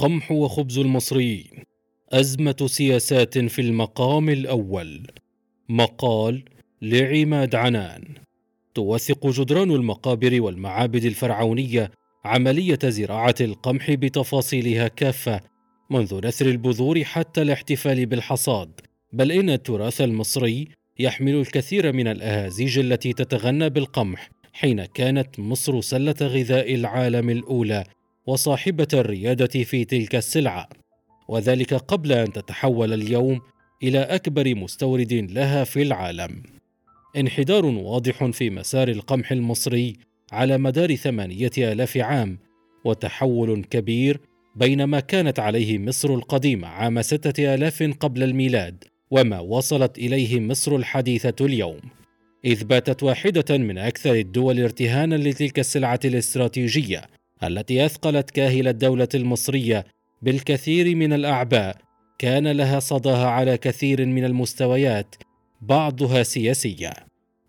القمح وخبز المصريين أزمة سياسات في المقام الأول. مقال لعماد عنان. توثق جدران المقابر والمعابد الفرعونية عملية زراعة القمح بتفاصيلها كافة منذ نثر البذور حتى الاحتفال بالحصاد. بل إن التراث المصري يحمل الكثير من الأهازيج التي تتغنى بالقمح حين كانت مصر سلة غذاء العالم الأولى وصاحبة الريادة في تلك السلعة وذلك قبل أن تتحول اليوم إلى أكبر مستورد لها في العالم. انحدار واضح في مسار القمح المصري على مدار ثمانية آلاف عام وتحول كبير بين ما كانت عليه مصر القديمة عام ستة آلاف قبل الميلاد وما وصلت إليه مصر الحديثة اليوم. إذ باتت واحدة من أكثر الدول ارتهانا لتلك السلعة الاستراتيجية التي أثقلت كاهل الدولة المصرية بالكثير من الأعباء كان لها صداها على كثير من المستويات بعضها سياسية.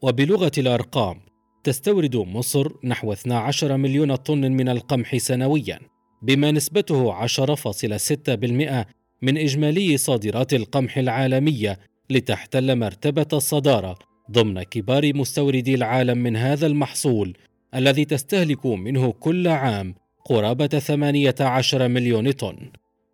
وبلغة الأرقام تستورد مصر نحو 12 مليون طن من القمح سنويا بما نسبته 10.6% من إجمالي صادرات القمح العالمية لتحتل مرتبة الصدارة ضمن كبار مستوردي العالم من هذا المحصول الذي تستهلك منه كل عام قرابة 18 مليون طن.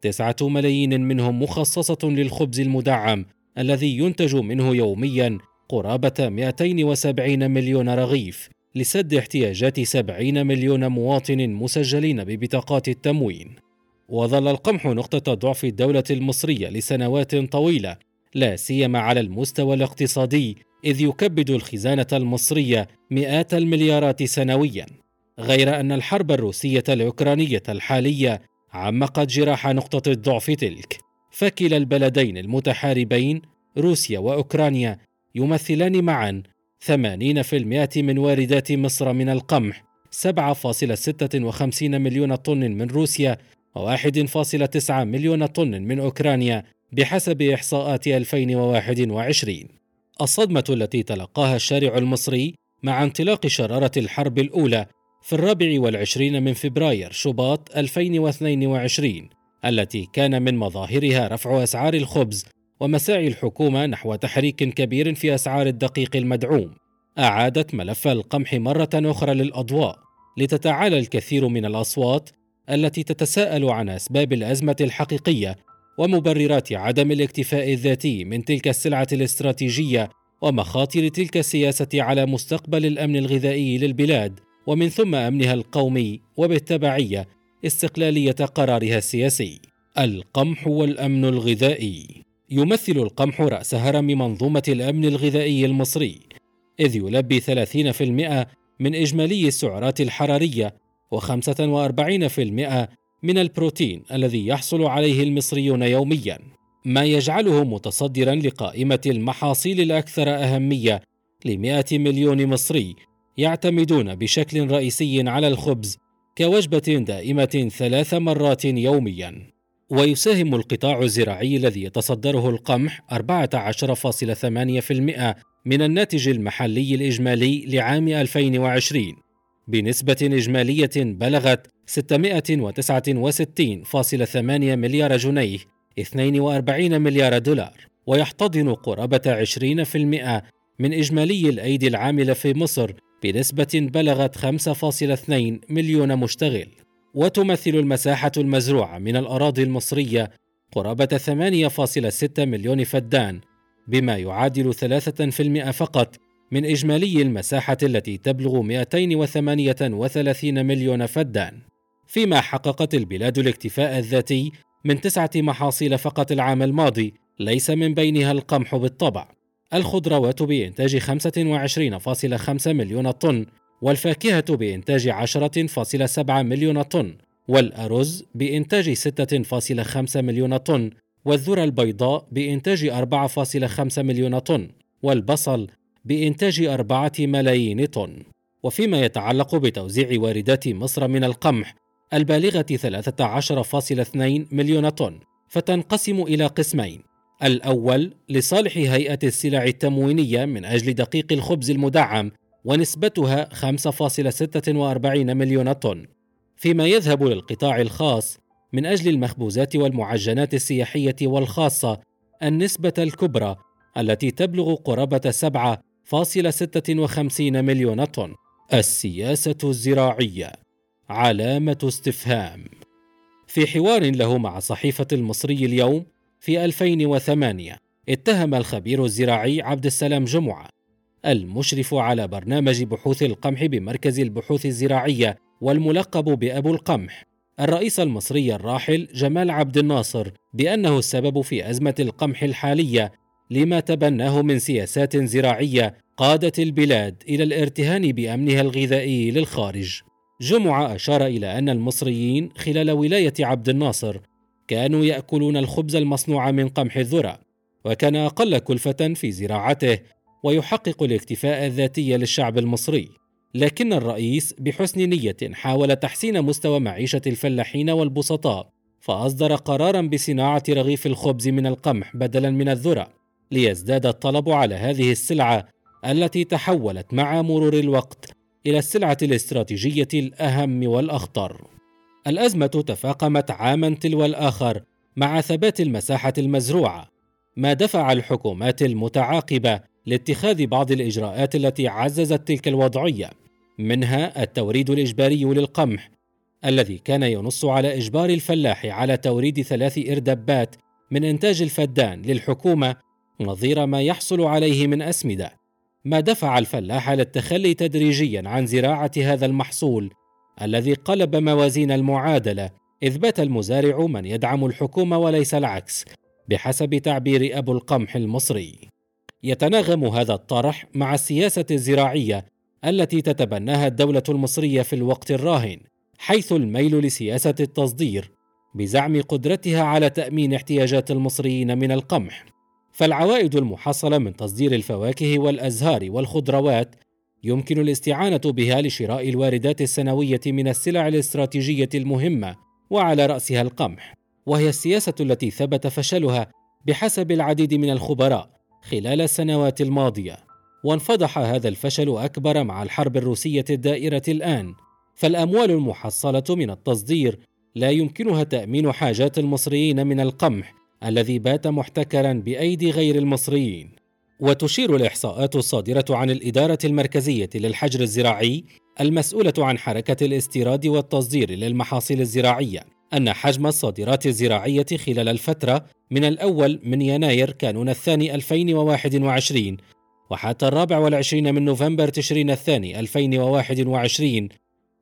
تسعة ملايين منهم مخصصة للخبز المدعم الذي ينتج منه يوميا قرابة 270 مليون رغيف لسد احتياجات 70 مليون مواطن مسجلين ببطاقات التموين. وظل القمح نقطة ضعف الدولة المصرية لسنوات طويلة لا سيما على المستوى الاقتصادي إذ يكبد الخزانة المصرية مئات المليارات سنويا غير أن الحرب الروسية الأوكرانية الحالية عمقت جراح نقطة الضعف تلك. فكلا البلدين المتحاربين روسيا وأوكرانيا يمثلان معا 80% من واردات مصر من القمح 7.56 مليون طن من روسيا و1.9 مليون طن من أوكرانيا بحسب إحصاءات 2021 الصدمة التي تلقاها الشارع المصري مع انطلاق شرارة الحرب الأولى في الرابع والعشرين من فبراير شباط 2022 التي كان من مظاهرها رفع أسعار الخبز ومساعي الحكومة نحو تحريك كبير في أسعار الدقيق المدعوم. أعادت ملف القمح مرة أخرى للأضواء لتتعالى الكثير من الأصوات التي تتساءل عن أسباب الأزمة الحقيقية ومبررات عدم الاكتفاء الذاتي من تلك السلعة الاستراتيجية ومخاطر تلك السياسة على مستقبل الأمن الغذائي للبلاد ومن ثم أمنها القومي وبالتبعية استقلالية قرارها السياسي. القمح والأمن الغذائي يمثل القمح رأس هرم منظومة الأمن الغذائي المصري إذ يلبي 30% من إجمالي السعرات الحرارية و45% من البروتين الذي يحصل عليه المصريون يوميا. ما يجعله متصدرا لقائمة المحاصيل الأكثر أهمية لمئة مليون مصري يعتمدون بشكل رئيسي على الخبز كوجبة دائمة ثلاث مرات يوميا. ويساهم القطاع الزراعي الذي يتصدره القمح 14.8% من الناتج المحلي الإجمالي لعام 2020 بنسبة إجمالية بلغت 669.8 مليار جنيه 42 مليار دولار ويحتضن قرابة 20% من إجمالي الأيدي العاملة في مصر بنسبة بلغت 5.2 مليون مشتغل. وتمثل المساحة المزروعة من الأراضي المصرية قرابة 8.6 مليون فدان بما يعادل 3% فقط من إجمالي المساحة التي تبلغ 238 مليون فدان فيما حققت البلاد الاكتفاء الذاتي من تسعة محاصيل فقط العام الماضي ليس من بينها القمح بالطبع. الخضروات بإنتاج 25.5 مليون طن والفاكهة بإنتاج 10.7 مليون طن والأرز بإنتاج 6.5 مليون طن والذرة البيضاء بإنتاج 4.5 مليون طن والبصل بإنتاج أربعة ملايين طن. وفيما يتعلق بتوزيع واردات مصر من القمح البالغة 13.2 مليون طن فتنقسم إلى قسمين. الأول لصالح هيئة السلع التموينية من أجل دقيق الخبز المدعم ونسبتها 5.46 مليون طن. فيما يذهب للقطاع الخاص من أجل المخبوزات والمعجنات السياحية والخاصة النسبة الكبرى التي تبلغ قرابة 7.56 مليون طن. السياسة الزراعية علامة استفهام. في حوار له مع صحيفة المصري اليوم في 2008 اتهم الخبير الزراعي عبد السلام جمعة المشرف على برنامج بحوث القمح بمركز البحوث الزراعية والملقب بأبو القمح الرئيس المصري الراحل جمال عبد الناصر بأنه السبب في أزمة القمح الحالية لما تبناه من سياسات زراعية قادت البلاد إلى الارتهان بأمنها الغذائي للخارج. جمعة أشار إلى أن المصريين خلال ولاية عبد الناصر كانوا يأكلون الخبز المصنوع من قمح الذرة، وكان أقل كلفة في زراعته ويحقق الاكتفاء الذاتي للشعب المصري. لكن الرئيس بحسن نية حاول تحسين مستوى معيشة الفلاحين والبسطاء، فأصدر قرارا بصناعة رغيف الخبز من القمح بدلا من الذرة، ليزداد الطلب على هذه السلعة التي تحولت مع مرور الوقت إلى السلعة الاستراتيجية الأهم والأخطر. الأزمة تفاقمت عاما تلو الآخر مع ثبات المساحة المزروعة، ما دفع الحكومات المتعاقبة لاتخاذ بعض الإجراءات التي عززت تلك الوضعية. منها التوريد الإجباري للقمح الذي كان ينص على إجبار الفلاح على توريد ثلاث إردبات من إنتاج الفدان للحكومة نظير ما يحصل عليه من أسمدة. ما دفع الفلاح للتخلي تدريجيا عن زراعة هذا المحصول الذي قلب موازين المعادلة إذ بات المزارع من يدعم الحكومة وليس العكس بحسب تعبير أبو القمح المصري. يتناغم هذا الطرح مع السياسة الزراعية التي تتبناها الدولة المصرية في الوقت الراهن حيث الميل لسياسة التصدير بزعم قدرتها على تأمين احتياجات المصريين من القمح. فالعوائد المحصلة من تصدير الفواكه والأزهار والخضروات يمكن الاستعانة بها لشراء الواردات السنوية من السلع الاستراتيجية المهمة وعلى رأسها القمح وهي السياسة التي ثبت فشلها بحسب العديد من الخبراء خلال السنوات الماضية. وانفضح هذا الفشل أكبر مع الحرب الروسية الدائرة الآن فالأموال المحصلة من التصدير لا يمكنها تأمين حاجات المصريين من القمح الذي بات محتكرا بأيدي غير المصريين. وتشير الإحصاءات الصادرة عن الإدارة المركزية للحجر الزراعي المسؤولة عن حركة الاستيراد والتصدير للمحاصيل الزراعية أن حجم الصادرات الزراعية خلال الفترة من الأول من يناير كانون الثاني 2021 وحتى الرابع والعشرين من نوفمبر تشرين الثاني 2021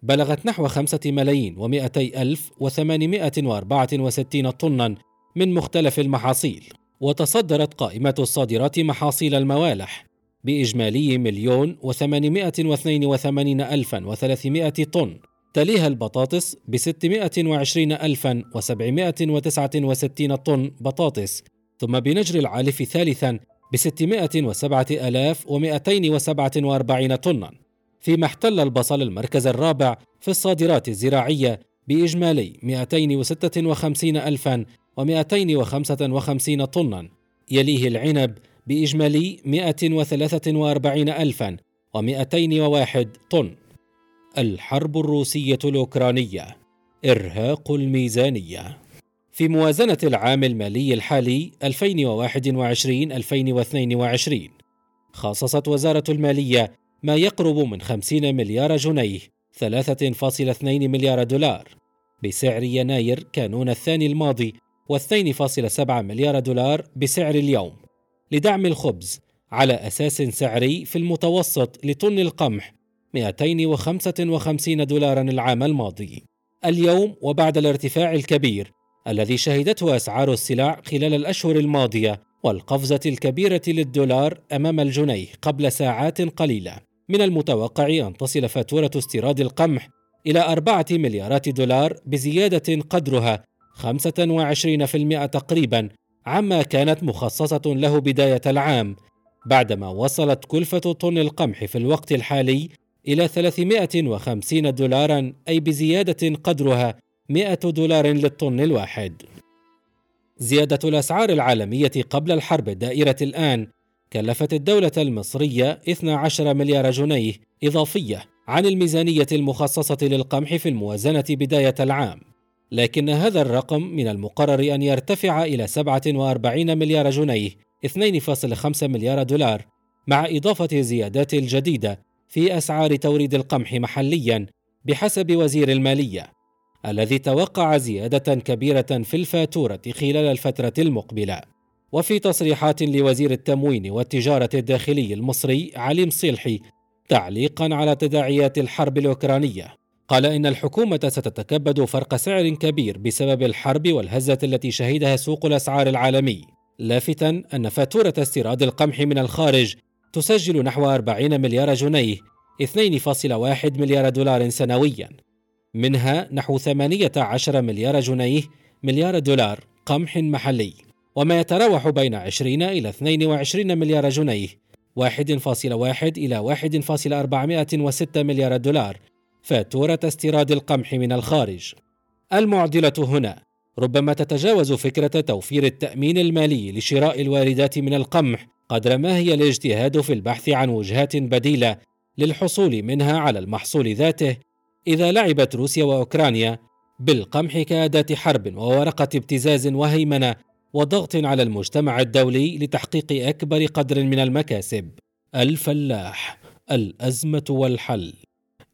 بلغت نحو خمسة ملايين ومائتي ألف وثمانمائة وأربعة وستين طنا من مختلف المحاصيل. وتصدرت قائمة الصادرات محاصيل الموالح بإجمالي مليون وثمانمائة واثنين وثمانين ألفا وثلاثمائة طن تليها البطاطس بستمائة وعشرين ألفا وسبعمائة وتسعة وستين طن بطاطس ثم بنجر العالف ثالثا بستمائة وسبعة ألاف ومائتين وسبعة وأربعين طنا. فيما احتل البصل المركز الرابع في الصادرات الزراعية بإجمالي 256 ألفا و255 طنا. يليه العنب بإجمالي 143 ألفا و201 طن. الحرب الروسية الأوكرانية. إرهاق الميزانية. في موازنة العام المالي الحالي 2021-2022 خصصت وزارة المالية ما يقرب من 50 مليار جنيه 3.2 مليار دولار. بسعر يناير كانون الثاني الماضي و2.7 مليار دولار بسعر اليوم. لدعم الخبز على أساس سعري في المتوسط لطن القمح 255 دولارا العام الماضي. اليوم وبعد الارتفاع الكبير الذي شهدته أسعار السلع خلال الأشهر الماضية والقفزة الكبيرة للدولار أمام الجنيه قبل ساعات قليلة. من المتوقع أن تصل فاتورة استيراد القمح إلى أربعة مليارات دولار بزيادة قدرها 25% تقريبا عما كانت مخصصة له بداية العام بعدما وصلت كلفة طن القمح في الوقت الحالي إلى 350 دولارا أي بزيادة قدرها 100 دولار للطن الواحد. زيادة الأسعار العالمية قبل الحرب الدائرة الآن كلفت الدولة المصرية 12 مليار جنيه إضافية عن الميزانية المخصصة للقمح في الموازنة بداية العام. لكن هذا الرقم من المقرر أن يرتفع إلى 47 مليار جنيه 2.5 مليار دولار مع إضافة الزيادات الجديدة في أسعار توريد القمح محليا بحسب وزير المالية الذي توقع زيادة كبيرة في الفاتورة خلال الفترة المقبلة. وفي تصريحات لوزير التموين والتجارة الداخلي المصري علي مصيلحي تعليقا على تداعيات الحرب الأوكرانية. قال إن الحكومة ستتكبد فرق سعر كبير بسبب الحرب والهزة التي شهدها سوق الأسعار العالمي. لافتا أن فاتورة استيراد القمح من الخارج تسجل نحو 40 مليار جنيه 2.1 مليار دولار سنويا. منها نحو 18 مليار جنيه مليار دولار قمح محلي. وما يتراوح بين 20 إلى 22 مليار جنيه 1.1 إلى 1.406 مليار دولار فاتورة استيراد القمح من الخارج. المعضلة هنا ربما تتجاوز فكرة توفير التأمين المالي لشراء الواردات من القمح قدر ما هي الاجتهاد في البحث عن وجهات بديلة للحصول منها على المحصول ذاته إذا لعبت روسيا وأوكرانيا بالقمح كأداة حرب وورقة ابتزاز وهيمنة وضغط على المجتمع الدولي لتحقيق أكبر قدر من المكاسب. الفلاح الأزمة والحل.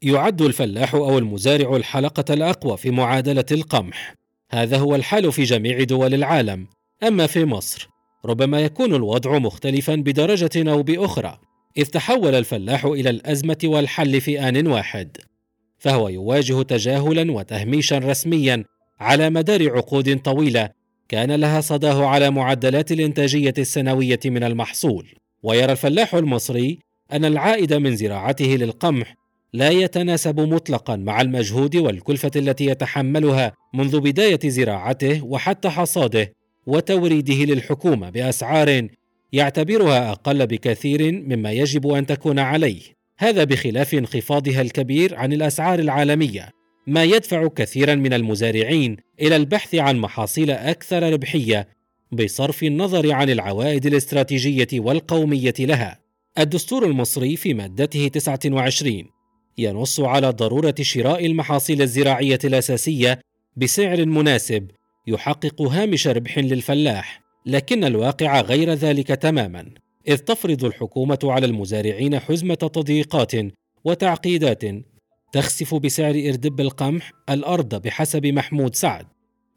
يعد الفلاح أو المزارع الحلقة الأقوى في معادلة القمح. هذا هو الحال في جميع دول العالم. أما في مصر ربما يكون الوضع مختلفا بدرجة أو بأخرى إذ تحول الفلاح إلى الأزمة والحل في آن واحد. فهو يواجه تجاهلا وتهميشا رسميا على مدار عقود طويلة كان لها صداه على معدلات الإنتاجية السنوية من المحصول ويرى الفلاح المصري أن العائد من زراعته للقمح لا يتناسب مطلقا مع المجهود والكلفة التي يتحملها منذ بداية زراعته وحتى حصاده وتوريده للحكومة بأسعار يعتبرها أقل بكثير مما يجب أن تكون عليه. هذا بخلاف انخفاضها الكبير عن الأسعار العالمية. ما يدفع كثيرا من المزارعين إلى البحث عن محاصيل أكثر ربحية بصرف النظر عن العوائد الاستراتيجية والقومية لها. الدستور المصري في مادته 29 ينص على ضرورة شراء المحاصيل الزراعية الأساسية بسعر مناسب يحقق هامش ربح للفلاح لكن الواقع غير ذلك تماما إذ تفرض الحكومة على المزارعين حزمة تضييقات وتعقيدات تخسف بسعر إردب القمح الأرض بحسب محمود سعد.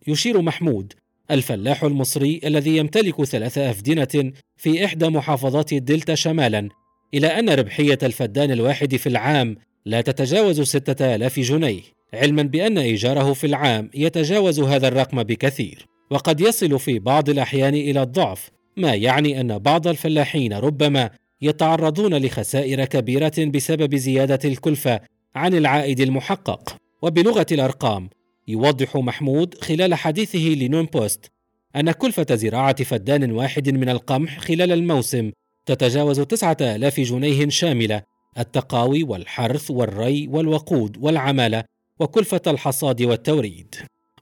يشير محمود الفلاح المصري الذي يمتلك ثلاث أفدنة في إحدى محافظات الدلتا شمالا إلى أن ربحية الفدان الواحد في العام لا تتجاوز ستة آلاف جنيه علما بأن إيجاره في العام يتجاوز هذا الرقم بكثير. وقد يصل في بعض الأحيان إلى الضعف ما يعني أن بعض الفلاحين ربما يتعرضون لخسائر كبيرة بسبب زيادة الكلفة عن العائد المحقق. وبلغة الأرقام يوضح محمود خلال حديثه لنون بوست أن كلفة زراعة فدان واحد من القمح خلال الموسم تتجاوز تسعة آلاف جنيه شاملة. التقاوي والحرث والري والوقود والعمالة وكلفة الحصاد والتوريد.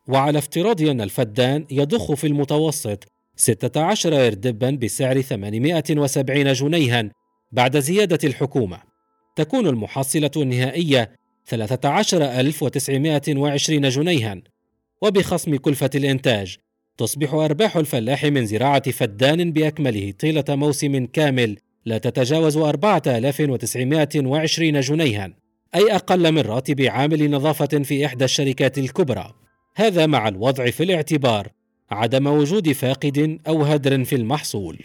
وعلى افتراض أن الفدان يضخ في المتوسط 16 إردبا بسعر 870 جنيها بعد زيادة الحكومة. تكون المحصلة النهائية 13920 جنيها. وبخصم كلفة الإنتاج تصبح أرباح الفلاح من زراعة فدان بأكمله طيلة موسم كامل لا تتجاوز 4920 جنيها أي أقل من راتب عامل نظافة في إحدى الشركات الكبرى. هذا مع الوضع في الاعتبار عدم وجود فاقد أو هدر في المحصول.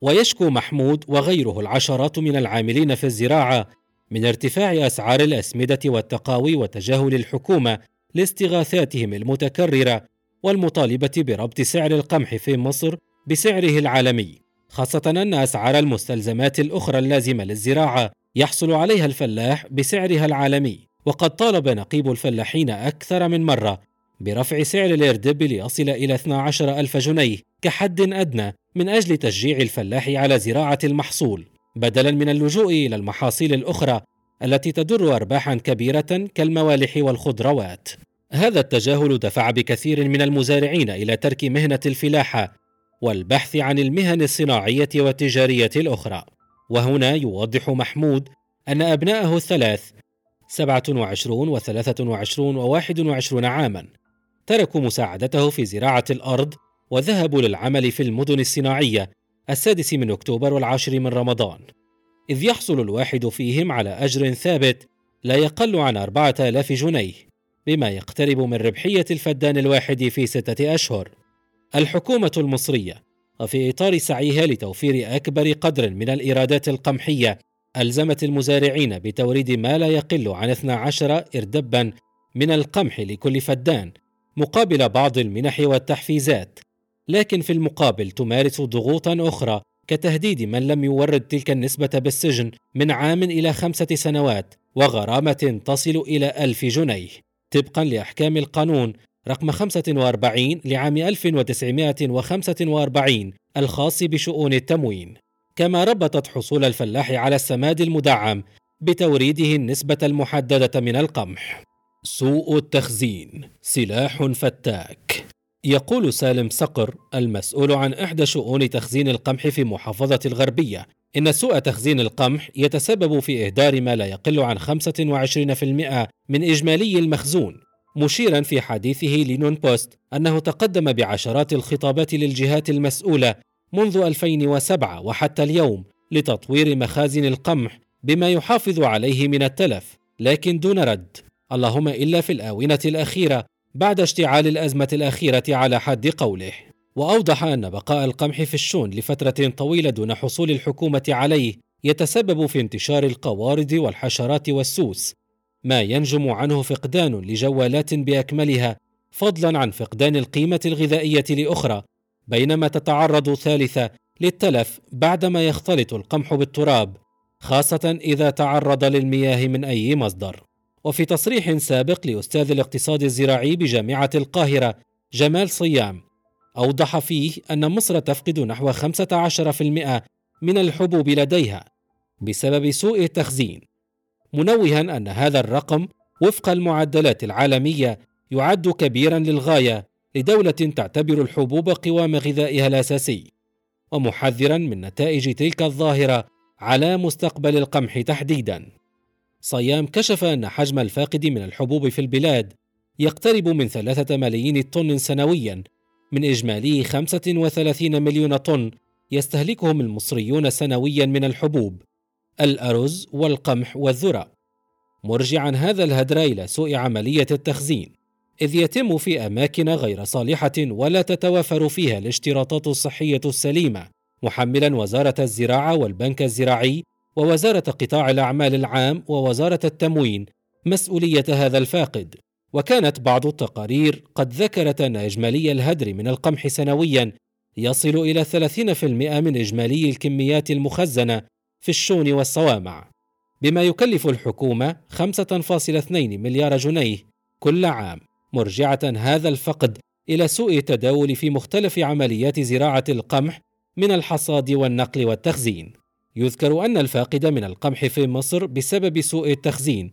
ويشكو محمود وغيره العشرات من العاملين في الزراعة من ارتفاع أسعار الأسمدة والتقاوي وتجاهل الحكومة لاستغاثاتهم المتكررة والمطالبة بربط سعر القمح في مصر بسعره العالمي خاصة أن أسعار المستلزمات الأخرى اللازمة للزراعة يحصل عليها الفلاح بسعرها العالمي وقد طالب نقيب الفلاحين أكثر من مرة برفع سعر الإردب ليصل إلى 12 ألف جنيه كحد أدنى من أجل تشجيع الفلاح على زراعة المحصول. بدلا من اللجوء إلى المحاصيل الأخرى التي تدر أرباحا كبيرة كالموالح والخضروات. هذا التجاهل دفع بكثير من المزارعين إلى ترك مهنة الفلاحة والبحث عن المهن الصناعية والتجارية الأخرى. وهنا يوضح محمود أن ابناءه الثلاث 27 و 23 و 21 عاما تركوا مساعدته في زراعة الأرض وذهبوا للعمل في المدن الصناعية السادس من أكتوبر والعاشر من رمضان. إذ يحصل الواحد فيهم على أجر ثابت لا يقل عن أربعة آلاف جنيه بما يقترب من ربحية الفدان الواحد في ستة أشهر. الحكومة المصرية وفي إطار سعيها لتوفير أكبر قدر من الإيرادات القمحية ألزمت المزارعين بتوريد ما لا يقل عن 12 إردبا من القمح لكل فدان مقابل بعض المنح والتحفيزات. لكن في المقابل تمارس ضغوطا أخرى كتهديد من لم يورد تلك النسبة بالسجن من عام إلى خمسة سنوات وغرامة تصل إلى ألف جنيه. طبقا لأحكام القانون رقم 45 لعام 1945 الخاص بشؤون التموين. كما ربطت حصول الفلاح على السماد المدعم بتوريده النسبة المحددة من القمح. سوء التخزين. سلاح فتاك. يقول سالم صقر المسؤول عن إحدى شؤون تخزين القمح في محافظة الغربية إن سوء تخزين القمح يتسبب في إهدار ما لا يقل عن 25% من إجمالي المخزون مشيرا في حديثه لنون بوست أنه تقدم بعشرات الخطابات للجهات المسؤولة منذ 2007 وحتى اليوم لتطوير مخازن القمح بما يحافظ عليه من التلف لكن دون رد. اللهم إلا في الآونة الأخيرة. بعد اشتعال الأزمة الأخيرة على حد قوله. وأوضح أن بقاء القمح في الشون لفترة طويلة دون حصول الحكومة عليه يتسبب في انتشار القوارض والحشرات والسوس ما ينجم عنه فقدان لجوالات بأكملها فضلا عن فقدان القيمة الغذائية لأخرى بينما تتعرض ثالثة للتلف بعدما يختلط القمح بالتراب خاصة إذا تعرض للمياه من أي مصدر. وفي تصريح سابق لأستاذ الاقتصاد الزراعي بجامعة القاهرة جمال صيام أوضح فيه أن مصر تفقد نحو 15% من الحبوب لديها بسبب سوء التخزين منوها أن هذا الرقم وفق المعدلات العالمية يعد كبيرا للغاية لدولة تعتبر الحبوب قوام غذائها الأساسي ومحذرا من نتائج تلك الظاهرة على مستقبل القمح تحديدا. صيام كشف أن حجم الفاقد من الحبوب في البلاد يقترب من ثلاثة ملايين طن سنويا. من إجمالي 35 مليون طن يستهلكهم المصريون سنويا من الحبوب. الأرز والقمح والذرة. مرجعا هذا الهدر إلى سوء عملية التخزين إذ يتم في أماكن غير صالحة ولا تتوافر فيها الاشتراطات الصحية السليمة. محملا وزارة الزراعة والبنك الزراعي ووزارة قطاع الأعمال العام ووزارة التموين مسؤولية هذا الفاقد. وكانت بعض التقارير قد ذكرت أن إجمالي الهدر من القمح سنويا يصل إلى 30% من إجمالي الكميات المخزنة في الشون والصوامع بما يكلف الحكومة 5.2 مليار جنيه كل عام مرجعة هذا الفقد إلى سوء التداول في مختلف عمليات زراعة القمح من الحصاد والنقل والتخزين. يذكر أن الفاقد من القمح في مصر بسبب سوء التخزين.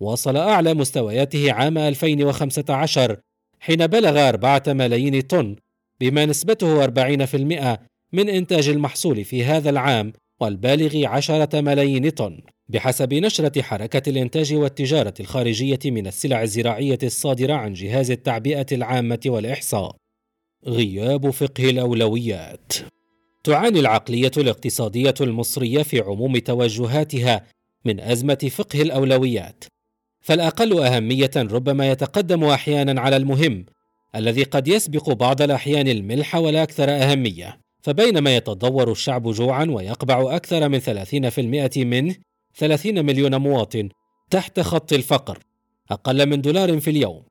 وصل أعلى مستوياته عام 2015 حين بلغ 4 ملايين طن بما نسبته 40% من إنتاج المحصول في هذا العام والبالغ عشرة ملايين طن. بحسب نشرة حركة الإنتاج والتجارة الخارجية من السلع الزراعية الصادرة عن جهاز التعبئة العامة والإحصاء. غياب فقه الأولويات. تعاني العقلية الاقتصادية المصرية في عموم توجهاتها من أزمة فقه الأولويات. فالأقل أهمية ربما يتقدم أحيانا على المهم الذي قد يسبق بعض الأحيان الملح والأكثر أهمية. فبينما يتضور الشعب جوعا ويقبع أكثر من 30% منه 30 مليون مواطن تحت خط الفقر أقل من دولار في اليوم.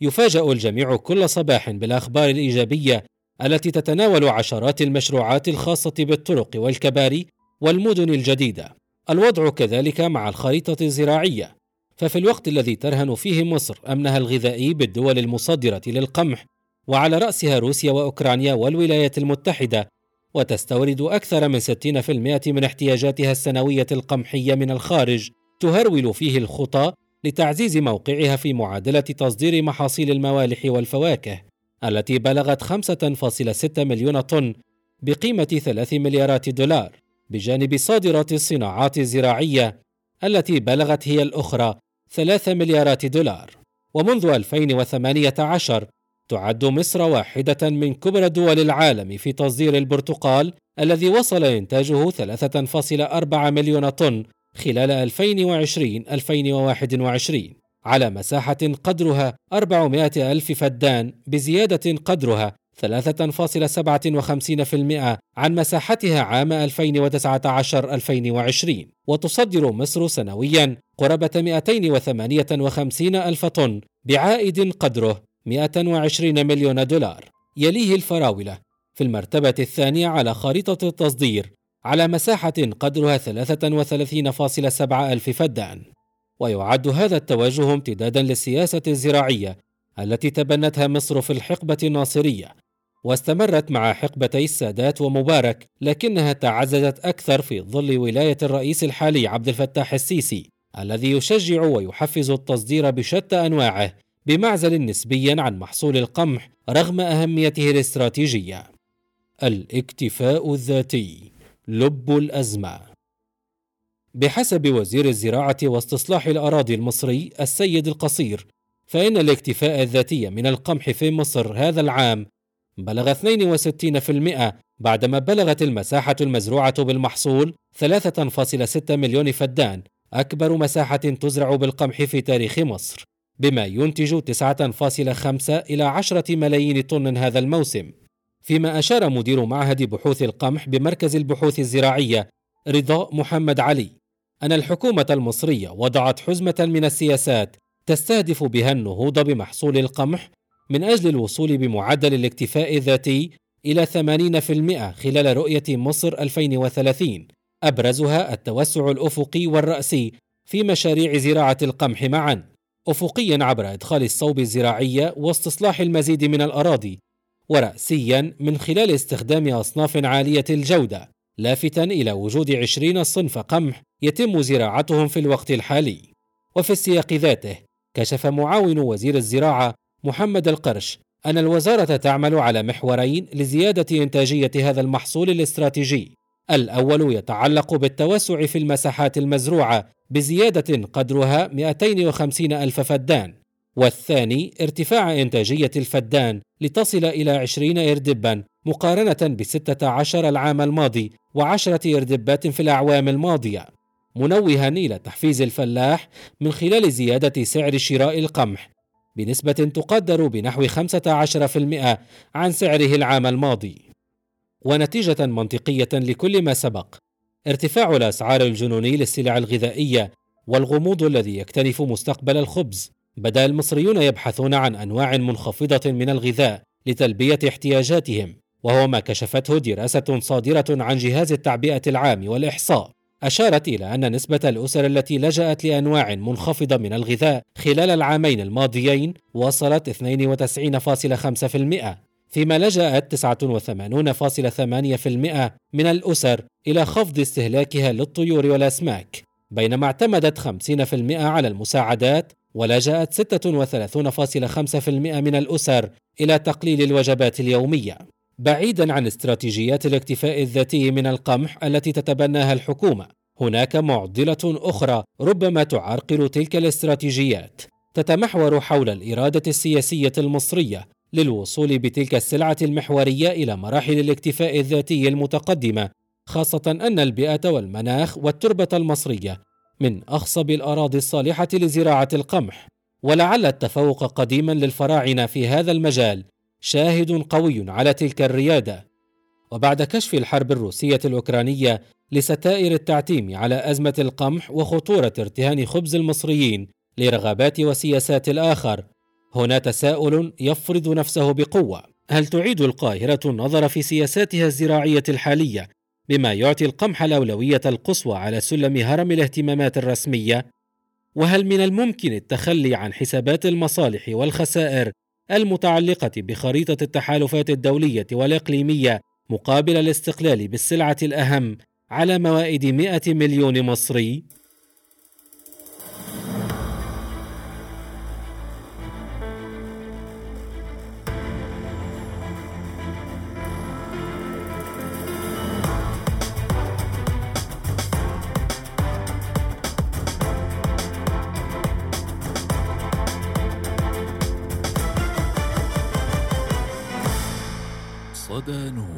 يفاجأ الجميع كل صباح بالأخبار الإيجابية التي تتناول عشرات المشروعات الخاصة بالطرق والكباري والمدن الجديدة. الوضع كذلك مع الخريطة الزراعية. ففي الوقت الذي ترهن فيه مصر أمنها الغذائي بالدول المصدرة للقمح وعلى رأسها روسيا وأوكرانيا والولايات المتحدة وتستورد أكثر من 60% من احتياجاتها السنوية القمحية من الخارج تهرول فيه الخطى لتعزيز موقعها في معادلة تصدير محاصيل الموالح والفواكه. التي بلغت 5.6 مليون طن بقيمة 3 مليارات دولار بجانب صادرات الصناعات الزراعية التي بلغت هي الأخرى 3 مليارات دولار. ومنذ 2018 تعد مصر واحدة من كبرى دول العالم في تصدير البرتقال الذي وصل إنتاجه 3.4 مليون طن خلال 2020-2021 على مساحة قدرها 400 ألف فدان بزيادة قدرها 3.57% عن مساحتها عام 2019-2020 وتصدر مصر سنويا قرابة 258 ألف طن بعائد قدره 120 مليون دولار. يليه الفراولة في المرتبة الثانية على خريطة التصدير على مساحة قدرها 33.7 ألف فدان. ويعد هذا التوجه امتدادا للسياسة الزراعية التي تبنتها مصر في الحقبة الناصرية واستمرت مع حقبتي السادات ومبارك لكنها تعززت أكثر في ظل ولاية الرئيس الحالي عبد الفتاح السيسي الذي يشجع ويحفز التصدير بشتى أنواعه بمعزل نسبيا عن محصول القمح رغم أهميته الاستراتيجية. الاكتفاء الذاتي لب الأزمة. بحسب وزير الزراعة واستصلاح الأراضي المصري السيد القصير فإن الاكتفاء الذاتي من القمح في مصر هذا العام بلغ 62% بعدما بلغت المساحة المزروعة بالمحصول 3.6 مليون فدان أكبر مساحة تزرع بالقمح في تاريخ مصر بما ينتج 9.5 إلى 10 ملايين طن هذا الموسم. فيما أشار مدير معهد بحوث القمح بمركز البحوث الزراعية رضا محمد علي. أن الحكومة المصرية وضعت حزمة من السياسات تستهدف بها النهوض بمحصول القمح من أجل الوصول بمعدل الاكتفاء الذاتي إلى 80% خلال رؤية مصر 2030 أبرزها التوسع الأفقي والرأسي في مشاريع زراعة القمح معا أفقيا عبر إدخال الصوب الزراعية واستصلاح المزيد من الأراضي ورأسيا من خلال استخدام أصناف عالية الجودة. لافتا إلى وجود عشرين صنف قمح يتم زراعتهم في الوقت الحالي. وفي السياق ذاته كشف معاون وزير الزراعة محمد القرش أن الوزارة تعمل على محورين لزيادة إنتاجية هذا المحصول الاستراتيجي. الأول يتعلق بالتوسع في المساحات المزروعة بزيادة قدرها 250 ألف فدان. والثاني ارتفاع إنتاجية الفدان لتصل إلى 20 إردبا مقارنة بستة عشر العام الماضي وعشرة إردبات في الأعوام الماضية. منوها إلى تحفيز الفلاح من خلال زيادة سعر شراء القمح بنسبة تقدر بنحو 15% عن سعره العام الماضي. ونتيجة منطقية لكل ما سبق ارتفاع الأسعار الجنوني للسلع الغذائية والغموض الذي يكتنف مستقبل الخبز. بدأ المصريون يبحثون عن أنواع منخفضة من الغذاء لتلبية احتياجاتهم وهو ما كشفته دراسة صادرة عن جهاز التعبئة العام والإحصاء. أشارت إلى أن نسبة الأسر التي لجأت لأنواع منخفضة من الغذاء خلال العامين الماضيين وصلت 92.5% فيما لجأت 89.8% من الأسر إلى خفض استهلاكها للطيور والأسماك بينما اعتمدت 50% على المساعدات ولجأت 36.5% من الأسر إلى تقليل الوجبات اليومية. بعيدا عن استراتيجيات الاكتفاء الذاتي من القمح التي تتبناها الحكومة هناك معضلة أخرى ربما تعرقل تلك الاستراتيجيات. تتمحور حول الإرادة السياسية المصرية للوصول بتلك السلعة المحورية إلى مراحل الاكتفاء الذاتي المتقدمة خاصة أن البيئة والمناخ والتربة المصرية من أخصب الأراضي الصالحة لزراعة القمح ولعل التفوق قديما للفراعنة في هذا المجال شاهد قوي على تلك الريادة. وبعد كشف الحرب الروسية الأوكرانية لستائر التعتيم على أزمة القمح وخطورة ارتهان خبز المصريين لرغبات وسياسات الآخر هنا تساؤل يفرض نفسه بقوة هل تعيد القاهرة النظر في سياساتها الزراعية الحالية بما يعطي القمح الأولوية القصوى على سلم هرم الاهتمامات الرسمية؟ وهل من الممكن التخلي عن حسابات المصالح والخسائر المتعلقة بخريطة التحالفات الدولية والإقليمية مقابل الاستقلال بالسلعة الأهم على موائد 100 مليون مصري؟ the.